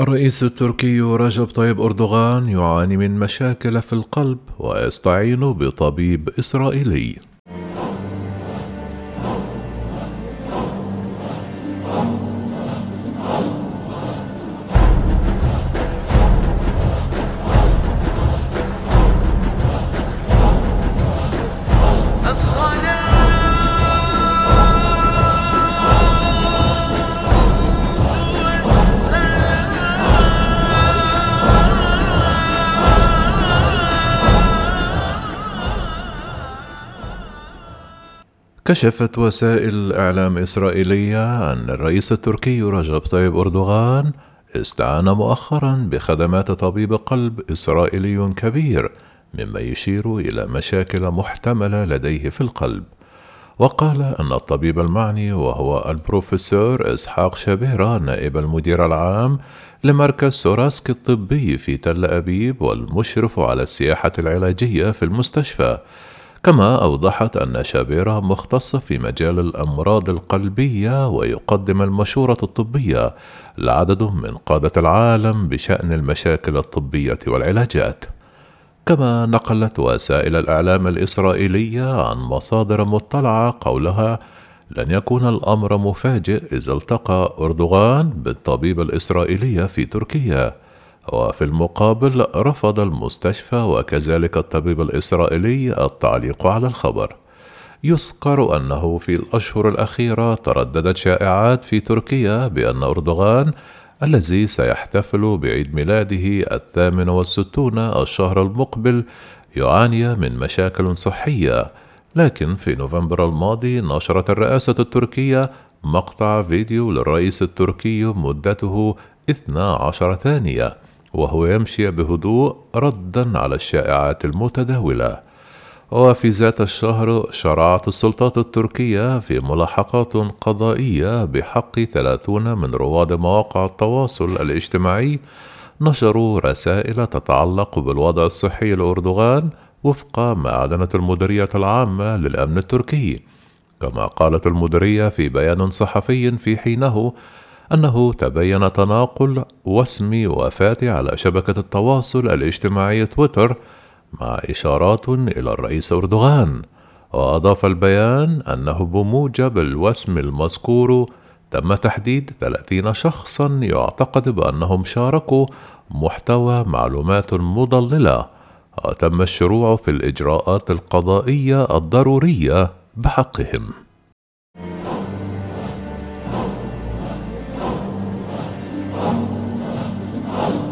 الرئيس التركي رجب طيب أردوغان يعاني من مشاكل في القلب ويستعين بطبيب إسرائيلي. كشفت وسائل إعلام إسرائيلية أن الرئيس التركي رجب طيب أردوغان استعان مؤخرا بخدمات طبيب قلب إسرائيلي كبير مما يشير إلى مشاكل محتملة لديه في القلب. وقال أن الطبيب المعني وهو البروفيسور إسحاق شبيرة نائب المدير العام لمركز سوراسكي الطبي في تل أبيب والمشرف على السياحة العلاجية في المستشفى. كما أوضحت أن شابيرة مختص في مجال الأمراض القلبية ويقدم المشورة الطبية لعدد من قادة العالم بشأن المشاكل الطبية والعلاجات. كما نقلت وسائل الإعلام الإسرائيلية عن مصادر مطلعة قولها لن يكون الأمر مفاجئ إذا التقى أردوغان بالطبيب الإسرائيلي في تركيا وفي المقابل رفض المستشفى وكذلك الطبيب الإسرائيلي التعليق على الخبر. يذكر أنه في الأشهر الأخيرة ترددت شائعات في تركيا بأن أردوغان الذي سيحتفل بعيد ميلاده الثامن والستون الشهر المقبل يعاني من مشاكل صحية لكن في نوفمبر الماضي نشرت الرئاسة التركية مقطع فيديو للرئيس التركي مدته 12 ثانية. وهو يمشي بهدوء ردا على الشائعات المتداولة. وفي ذات الشهر شرعت السلطات التركية في ملاحقات قضائية بحق ثلاثون من رواد مواقع التواصل الاجتماعي نشروا رسائل تتعلق بالوضع الصحي لأردوغان وفق ما أعلنت المديرية العامة للأمن التركي. كما قالت المديرية في بيان صحفي في حينه أنه تبين تناقل واسم وفاته على شبكة التواصل الاجتماعي تويتر مع إشارات إلى الرئيس أردوغان وأضاف البيان أنه بموجب الوسم المذكور تم تحديد 30 شخصا يعتقد بأنهم شاركوا محتوى معلومات مضللة وتم الشروع في الإجراءات القضائية الضرورية بحقهم. Oh.